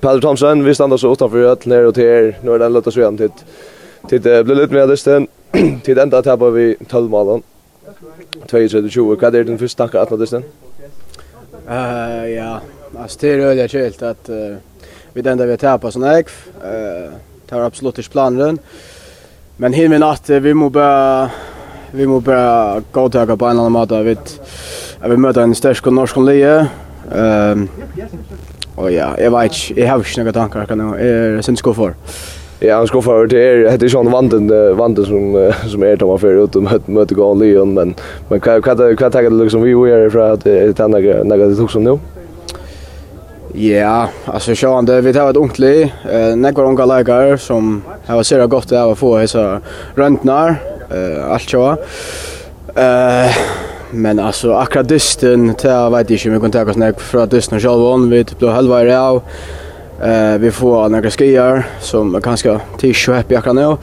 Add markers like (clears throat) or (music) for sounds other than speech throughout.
Pelle Thomsen, vi stannar så utanför öll ner och till er. Nu är den lätta se till till det blir lite mer listen. (clears throat) Till ända tappar vi 12 mål. 22-20. Vad är den första tanke att listen? Eh ja, alltså det är öliga skilt att uh, vi ända vi tappar sån ägg. Eh tar absolut inte planen. Men hinner min natt vi måste bara vi måste bara gå till på en annan måte. Vi vi möter en stark norsk lie. Ehm Och ja, jag vet inte, jag har inte några tankar kan jag är sen ska för. Ja, han ska för det är det är sån vanten vanten som som är tomma för ut med möte gå Leon men men kan kan kan ta det liksom vi vi är för att det är några det tog som nu. Ja, alltså så han det vi tar ett onkli, eh några unga läkare som har sett gott av att få så röntnar eh allt så. Eh men alltså akkurat dysten jag vet inte om vi kan ta oss ner för att dysten själv on vi blev halva är av eh vi får några skier som är ganska tisch och happy akkurat nu.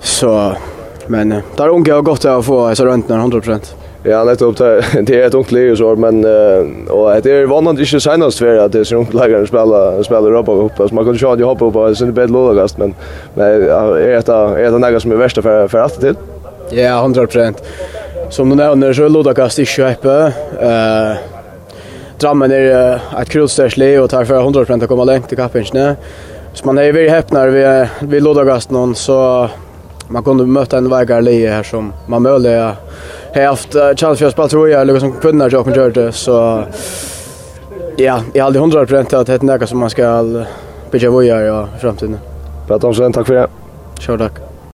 Så men där unga har gått att få så runt 100 Ja, nettopp det det är ett ungt lag så men och det är vanligt inte senast för att det är så ungt läge att spela spela upp och hoppas man kan ju ha hoppa på sin bädd lågast men men är det är det något som är värsta för för allt till. Ja, 100 Som du nevner så er Lodakast i Kjøype. Uh, Drammen er uh, et krulstørslig og tar for 100% å komme lengt til kappingsene. Så man er veldig heppnere ved, ved Lodakast noen, så man kunne møte en vegar leie her som man mulig ja. har haft uh, chans for å spille troja, eller som kunde til åkken gjør så ja, jeg har aldri 100% att at det er noe som man skal bygge vojar i fremtiden. Petter sen takk for det. Kjør takk.